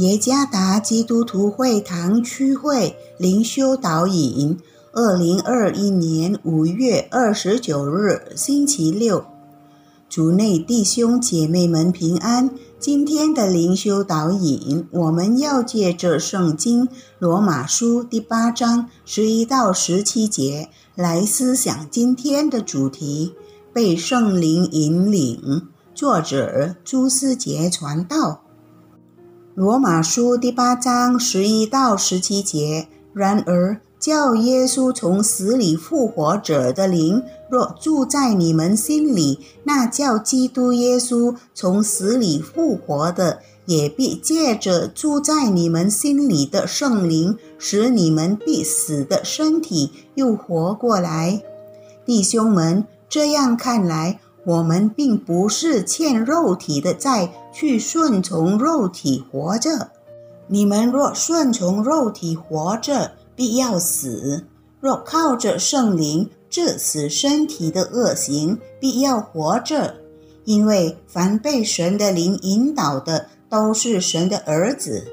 耶加达基督徒会堂区会灵修导引，二零二一年五月二十九日，星期六，主内弟兄姐妹们平安。今天的灵修导引，我们要借着圣经罗马书第八章十一到十七节来思想今天的主题：被圣灵引领。作者朱思杰传道。罗马书第八章十一到十七节。然而，叫耶稣从死里复活者的灵，若住在你们心里，那叫基督耶稣从死里复活的，也必借着住在你们心里的圣灵，使你们必死的身体又活过来。弟兄们，这样看来。我们并不是欠肉体的债，去顺从肉体活着。你们若顺从肉体活着，必要死；若靠着圣灵致死身体的恶行，必要活着。因为凡被神的灵引导的，都是神的儿子。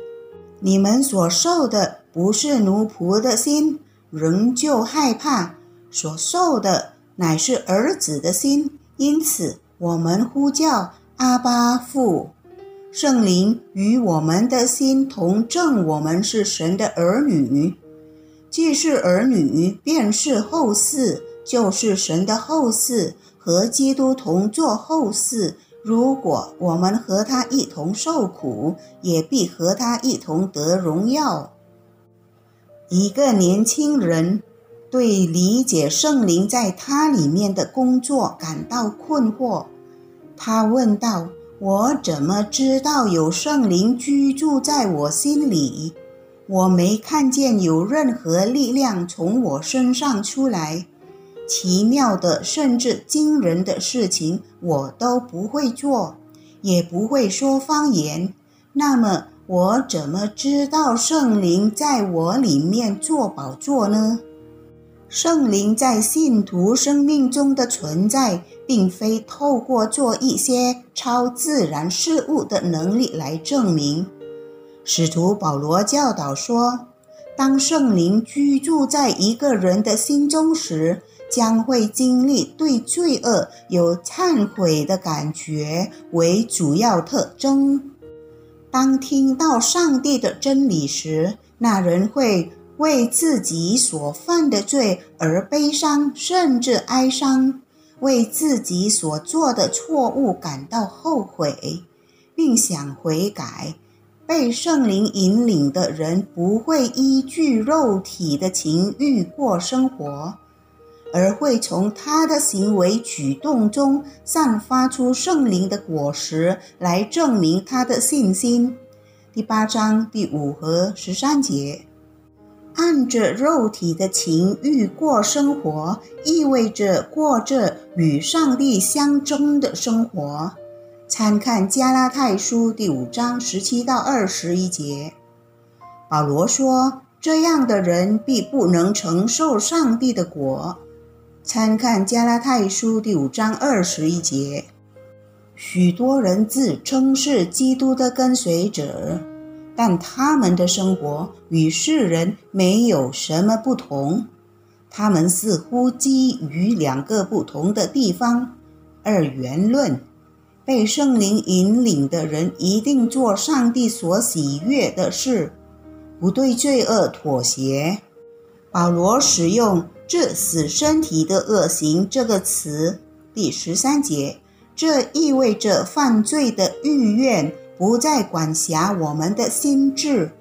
你们所受的不是奴仆的心，仍旧害怕；所受的乃是儿子的心。因此，我们呼叫阿巴父，圣灵与我们的心同证，我们是神的儿女。既是儿女，便是后嗣，就是神的后嗣，和基督同作后嗣。如果我们和他一同受苦，也必和他一同得荣耀。一个年轻人。对理解圣灵在他里面的工作感到困惑，他问道：“我怎么知道有圣灵居住在我心里？我没看见有任何力量从我身上出来，奇妙的甚至惊人的事情我都不会做，也不会说方言。那么我怎么知道圣灵在我里面做宝座呢？”圣灵在信徒生命中的存在，并非透过做一些超自然事物的能力来证明。使徒保罗教导说，当圣灵居住在一个人的心中时，将会经历对罪恶有忏悔的感觉为主要特征。当听到上帝的真理时，那人会。为自己所犯的罪而悲伤，甚至哀伤；为自己所做的错误感到后悔，并想悔改。被圣灵引领的人不会依据肉体的情欲过生活，而会从他的行为举动中散发出圣灵的果实，来证明他的信心。第八章第五和十三节。按着肉体的情欲过生活，意味着过着与上帝相争的生活。参看加拉太书第五章十七到二十一节。保罗说：“这样的人必不能承受上帝的国。”参看加拉太书第五章二十一节。许多人自称是基督的跟随者。但他们的生活与世人没有什么不同，他们似乎基于两个不同的地方：二元论。被圣灵引领的人一定做上帝所喜悦的事，不对罪恶妥协。保罗使用“致死身体的恶行”这个词，第十三节，这意味着犯罪的欲愿。不再管辖我们的心智，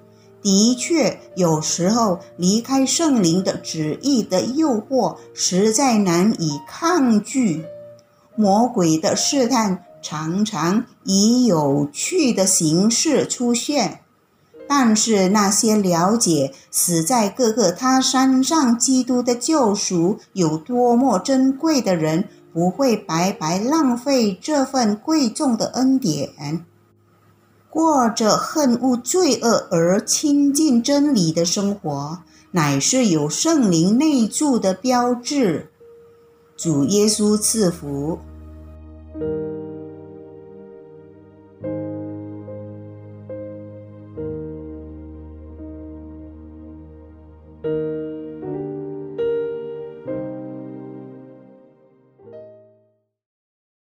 的确，有时候离开圣灵的旨意的诱惑实在难以抗拒。魔鬼的试探常常以有趣的形式出现，但是那些了解死在各个他山上基督的救赎有多么珍贵的人，不会白白浪费这份贵重的恩典。过着恨恶罪恶而亲近真理的生活，乃是有圣灵内住的标志。主耶稣赐福。